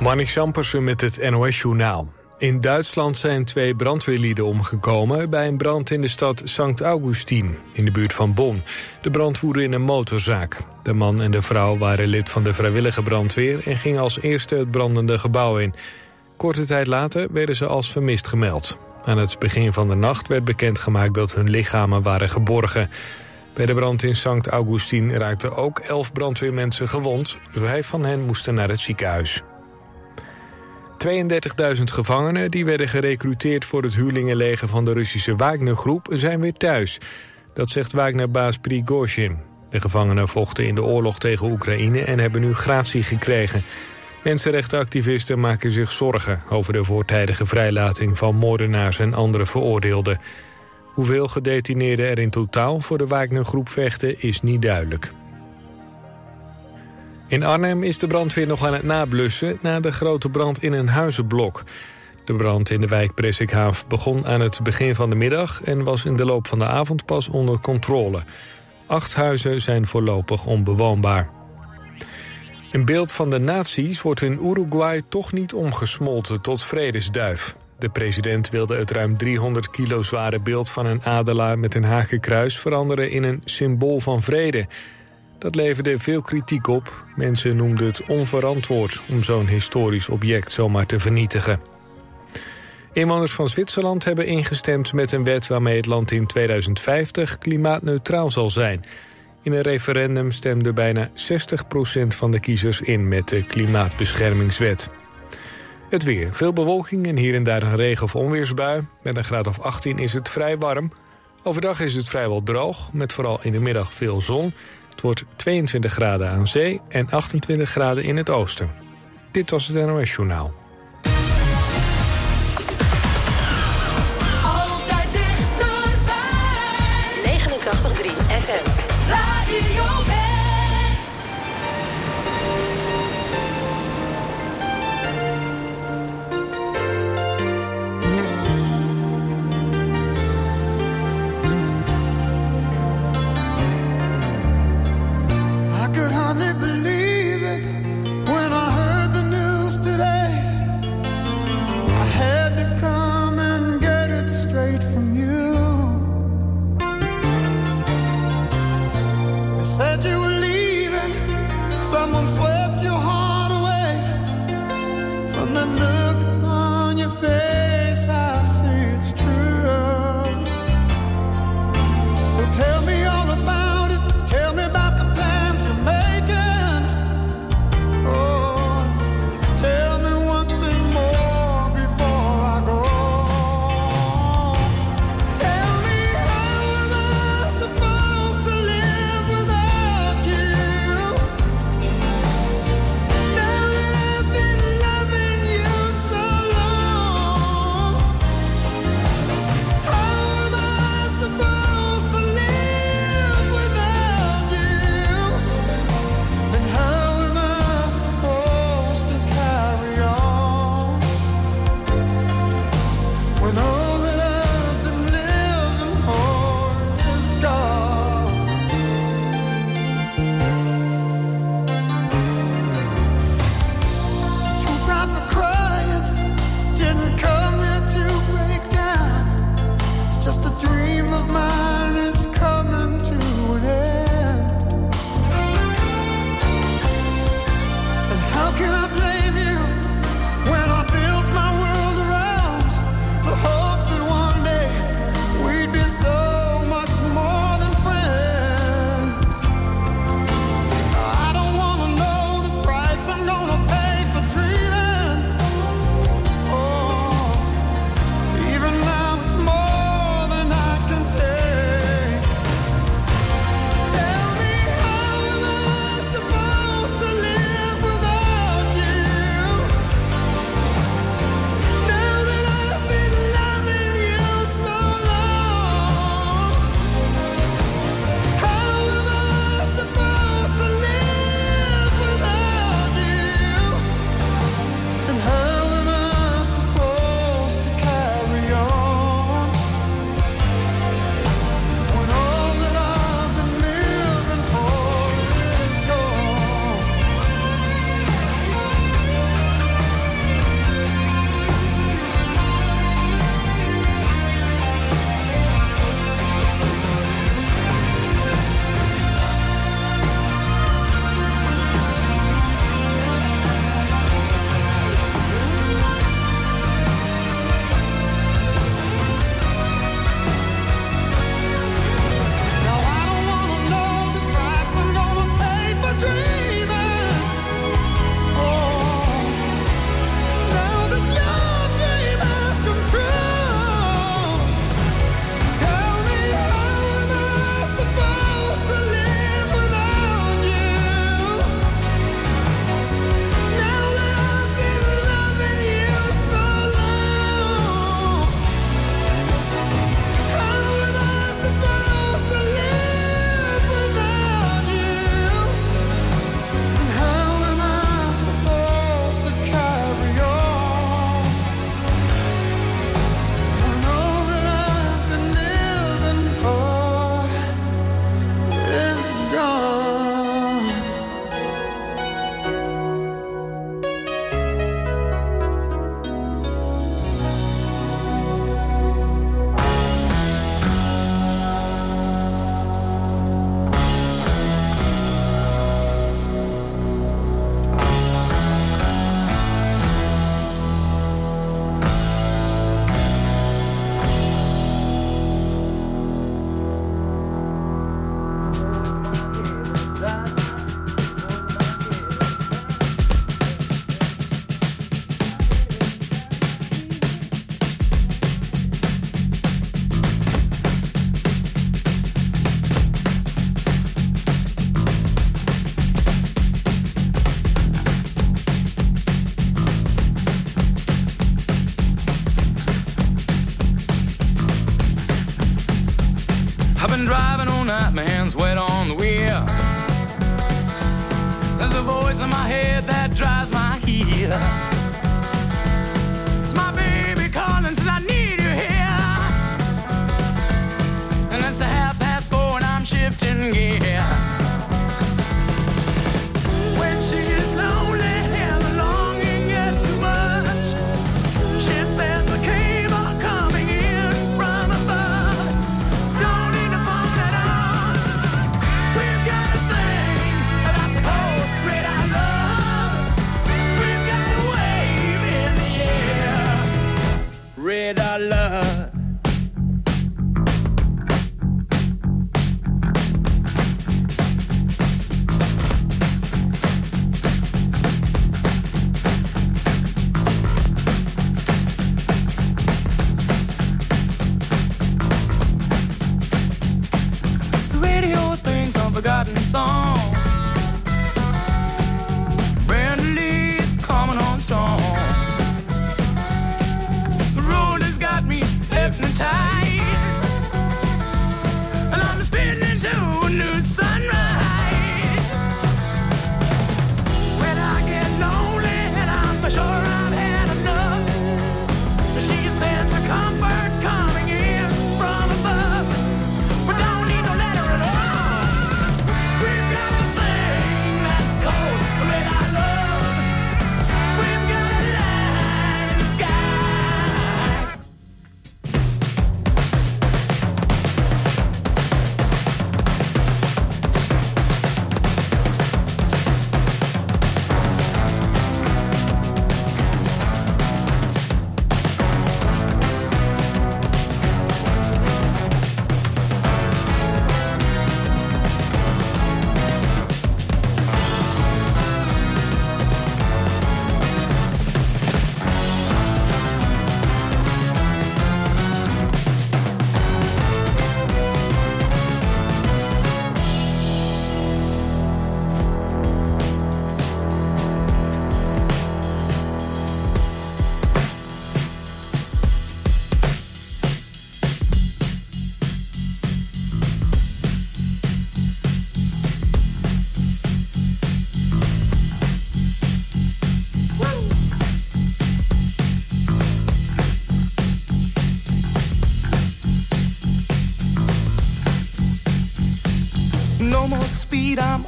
Marnik Sampersen met het NOS-journaal. In Duitsland zijn twee brandweerlieden omgekomen... bij een brand in de stad St. Augustin, in de buurt van Bonn. De brand woedde in een motorzaak. De man en de vrouw waren lid van de vrijwillige brandweer... en gingen als eerste het brandende gebouw in. Korte tijd later werden ze als vermist gemeld. Aan het begin van de nacht werd bekendgemaakt dat hun lichamen waren geborgen. Bij de brand in St. Augustin raakten ook elf brandweermensen gewond. Vijf van hen moesten naar het ziekenhuis. 32.000 gevangenen die werden gerecruiteerd voor het huurlingenleger van de Russische Wagner-groep zijn weer thuis. Dat zegt Wagner-baas Prigozhin. De gevangenen vochten in de oorlog tegen Oekraïne en hebben nu gratie gekregen. Mensenrechtenactivisten maken zich zorgen over de voortijdige vrijlating van moordenaars en andere veroordeelden. Hoeveel gedetineerden er in totaal voor de Wagner-groep vechten is niet duidelijk. In Arnhem is de brandweer nog aan het nablussen... na de grote brand in een huizenblok. De brand in de wijk Pressikhaaf begon aan het begin van de middag... en was in de loop van de avond pas onder controle. Acht huizen zijn voorlopig onbewoonbaar. Een beeld van de nazi's wordt in Uruguay toch niet omgesmolten tot vredesduif. De president wilde het ruim 300 kilo zware beeld van een adelaar met een hakenkruis veranderen in een symbool van vrede... Dat leverde veel kritiek op. Mensen noemden het onverantwoord om zo'n historisch object zomaar te vernietigen. Inwoners van Zwitserland hebben ingestemd met een wet waarmee het land in 2050 klimaatneutraal zal zijn. In een referendum stemde bijna 60% van de kiezers in met de klimaatbeschermingswet. Het weer. Veel bewolking en hier en daar een regen- of onweersbui. Met een graad of 18 is het vrij warm. Overdag is het vrijwel droog, met vooral in de middag veel zon. Het wordt 22 graden aan zee en 28 graden in het oosten. Dit was het NOS Journaal.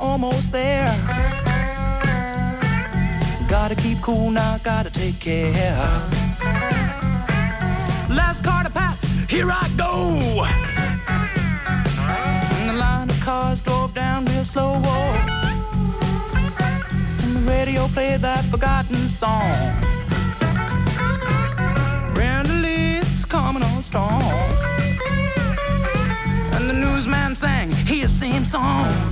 almost there. Gotta keep cool now, gotta take care. Last car to pass, here I go. And the line of cars drove down real slow. Oh. And the radio played that forgotten song. Brenda Lee's coming on strong. And the newsman sang his same song.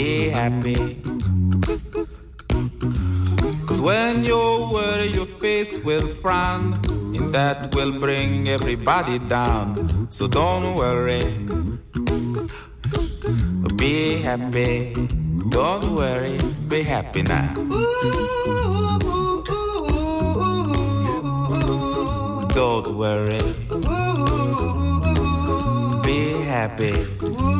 Be happy. Cause when you worry, your face will frown, and that will bring everybody down. So don't worry. Be happy. Don't worry. Be happy now. Don't worry. Be happy.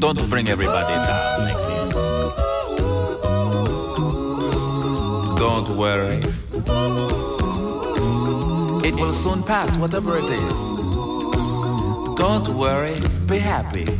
Don't bring everybody down like this. Don't worry. It will soon pass, whatever it is. Don't worry, be happy.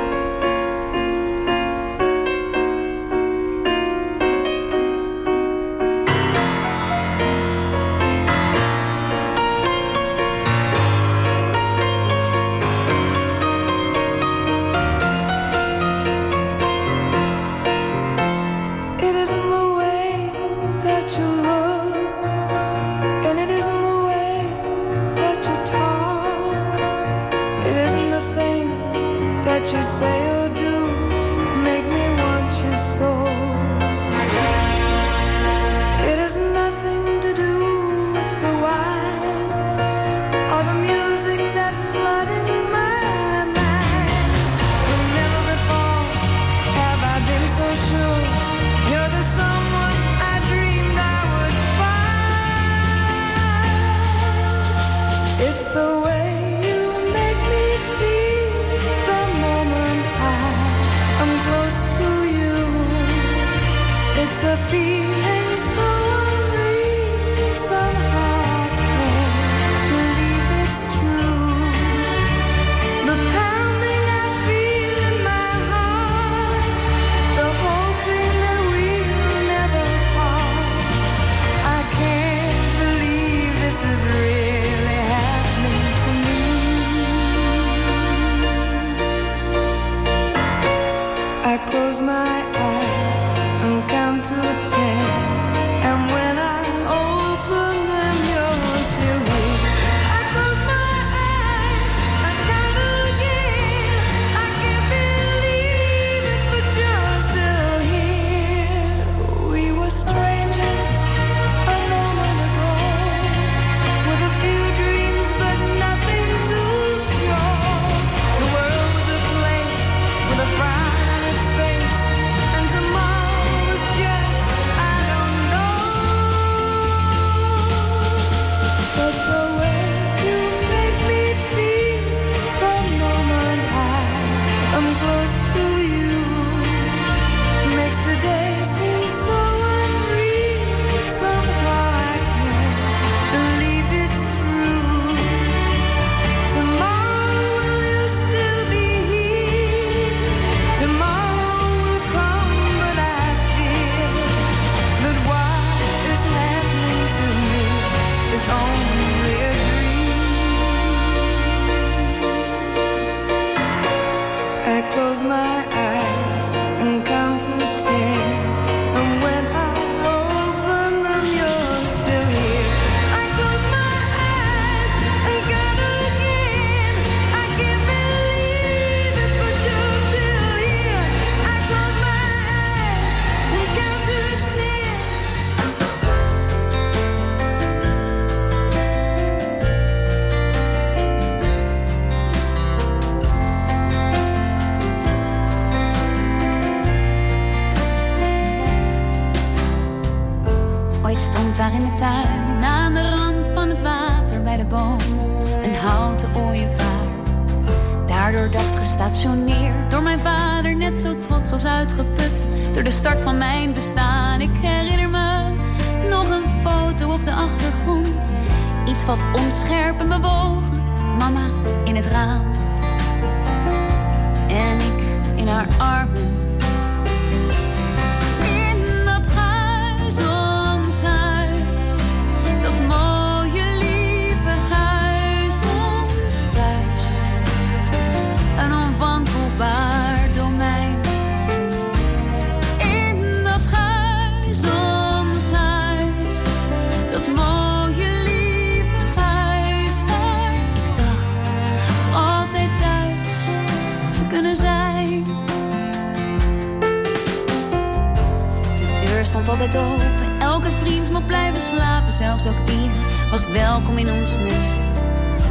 Er stond altijd open. Elke vriend mocht blijven slapen, zelfs ook die was welkom in ons nest.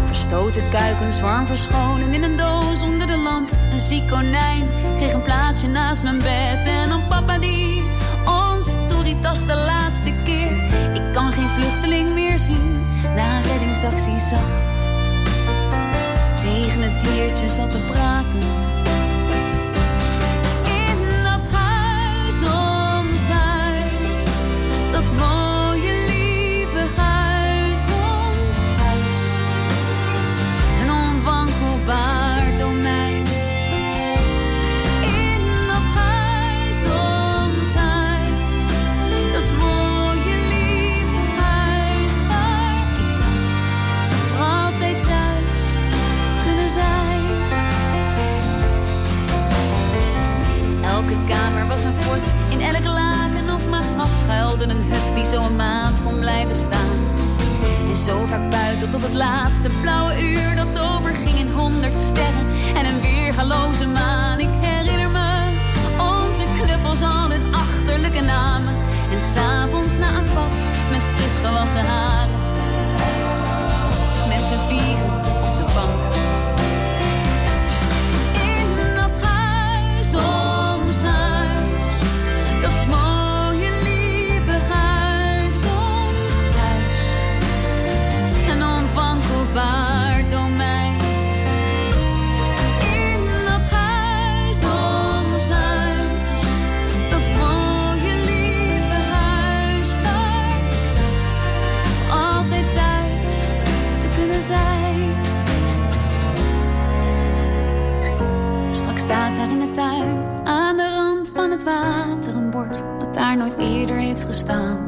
Verstoten kuikens warm verscholen in een doos onder de lamp. Een ziek konijn kreeg een plaatsje naast mijn bed. En een papa die ons toen die tas de laatste keer. Ik kan geen vluchteling meer zien, na een reddingsactie zacht. Tegen het diertje zat te praten. Schuilde een hut die zo een maand kon blijven staan. En zo vaak buiten tot het laatste blauwe uur dat overging in honderd sterren en een weergaloze maan. Ik herinner me onze knuffels al hun achterlijke namen. En s'avonds na een bad met fris gewassen haren. Met z'n vieren staat daar in de tuin, aan de rand van het water, een bord dat daar nooit eerder heeft gestaan.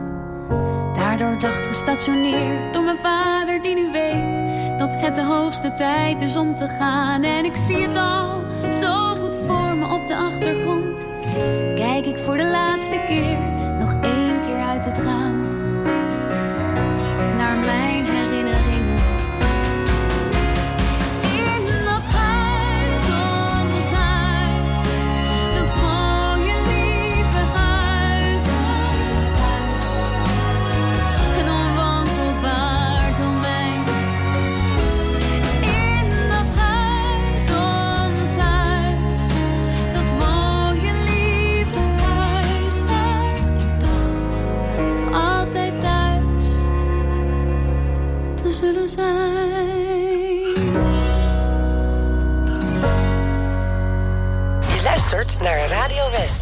Daardoor dacht gestationeerd door mijn vader, die nu weet dat het de hoogste tijd is om te gaan. En ik zie het al zo goed voor me op de achtergrond. Kijk ik voor de laatste keer naar Radio West.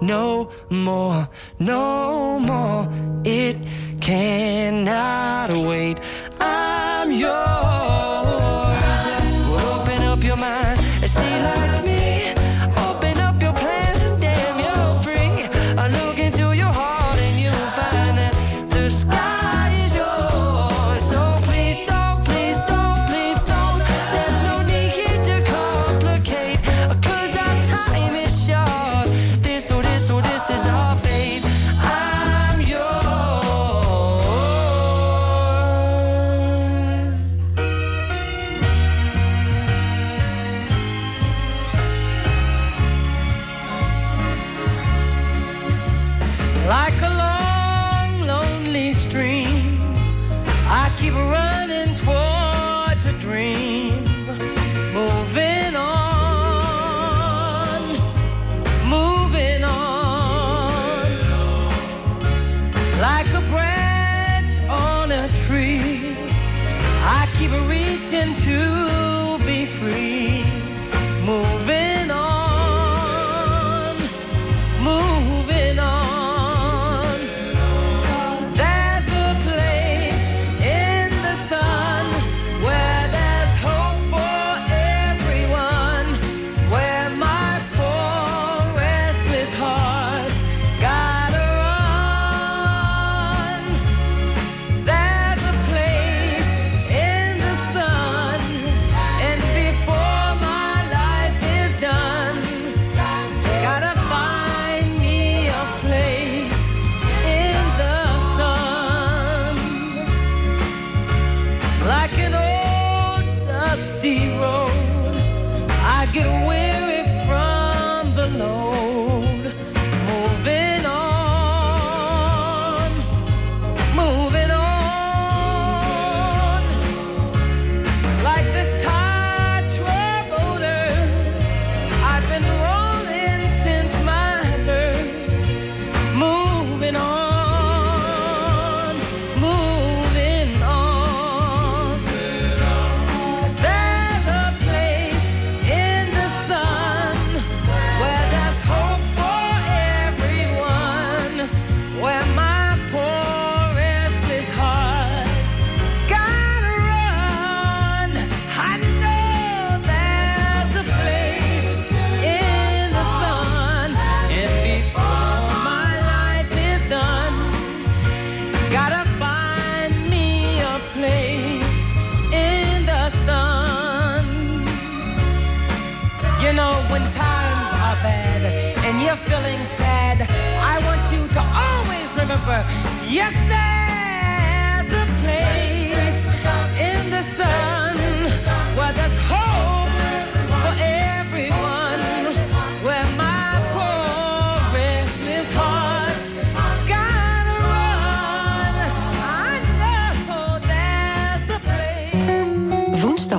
no more, no more. It cannot wait. I'm yours.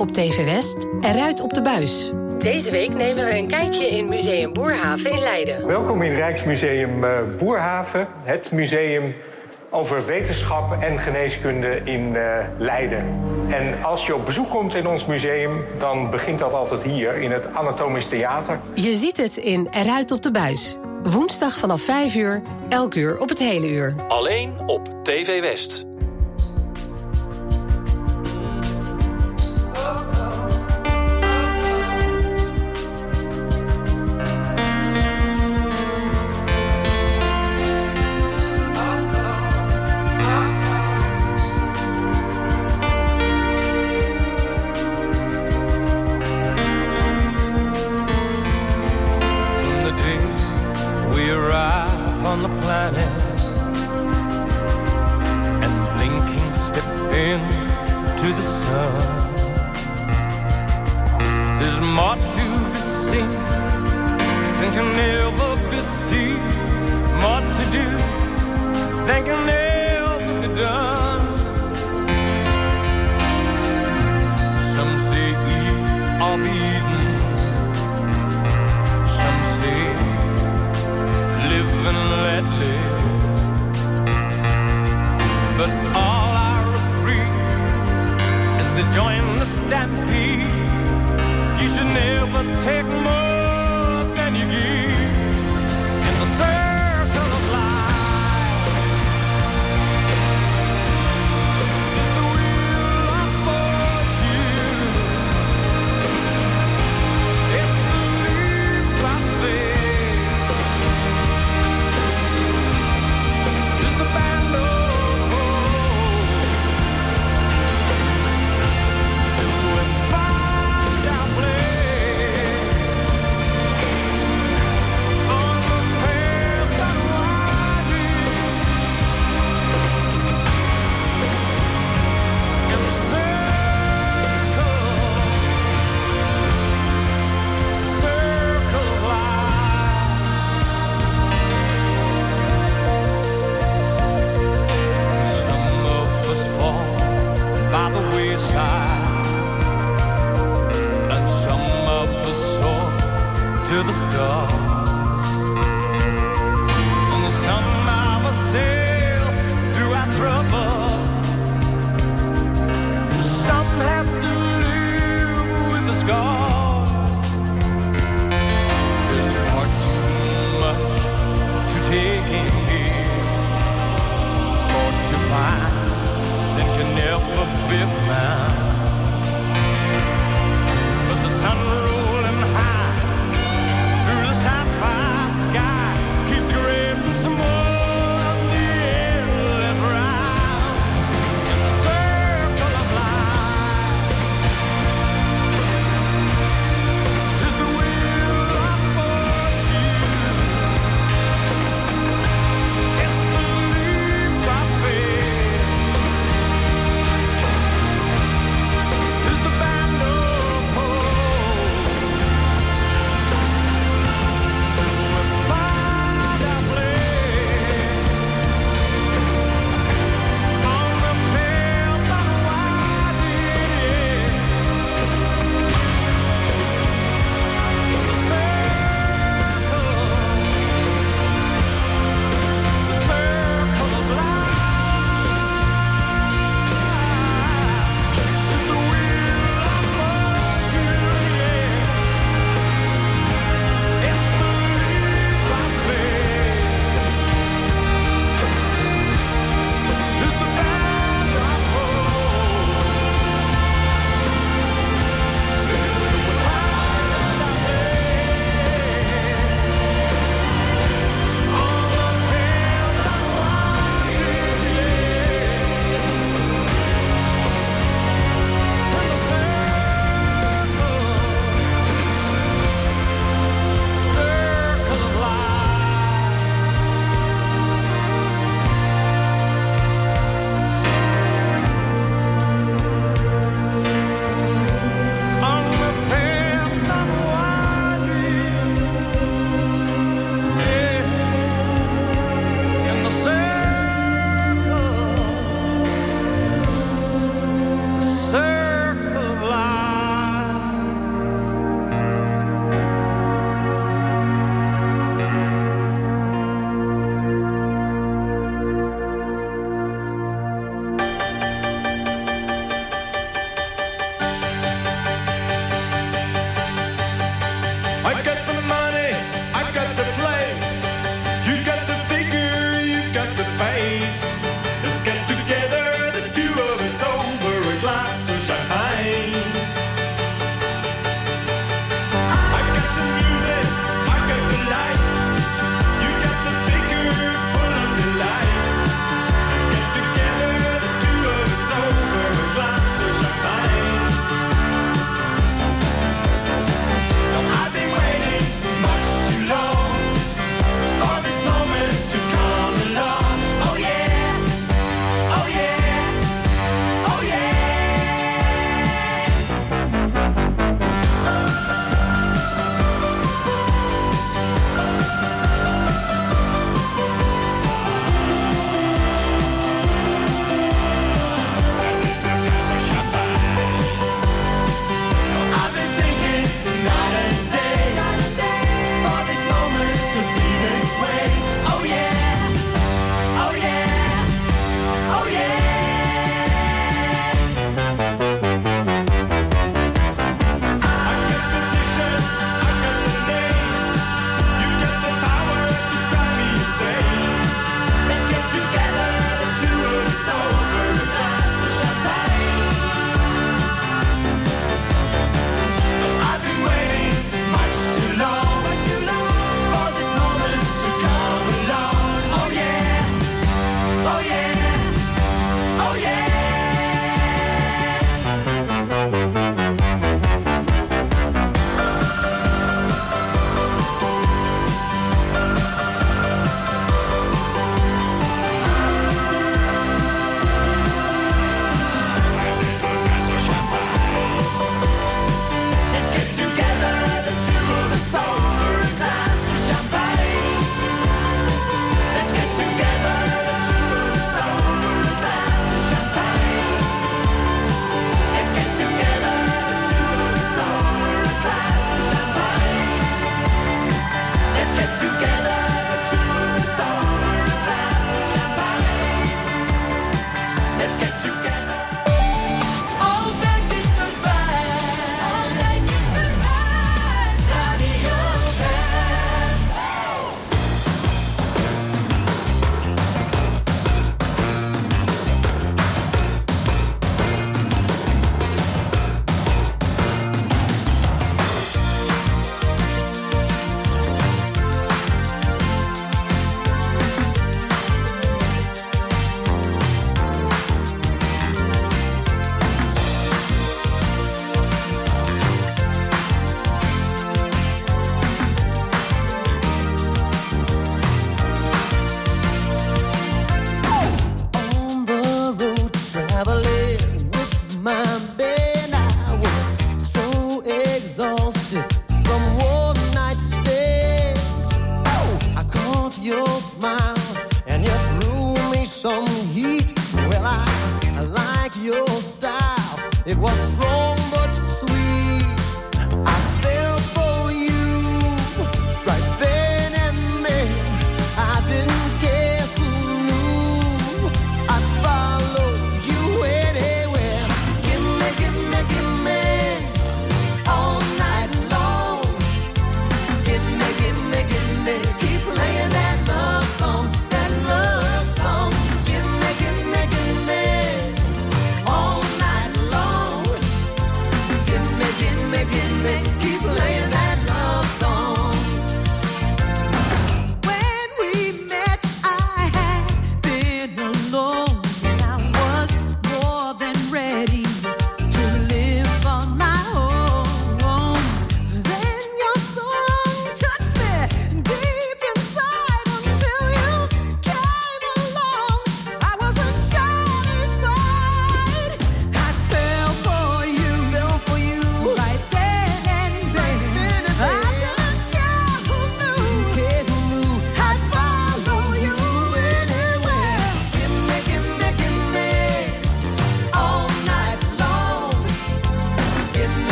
op TV West Eruit op de Buis. Deze week nemen we een kijkje in Museum Boerhaven in Leiden. Welkom in Rijksmuseum eh, Boerhaven, het museum over wetenschap en geneeskunde in eh, Leiden. En als je op bezoek komt in ons museum, dan begint dat altijd hier in het Anatomisch Theater. Je ziet het in Eruit op de Buis. Woensdag vanaf 5 uur, elk uur op het hele uur. Alleen op TV West. the face.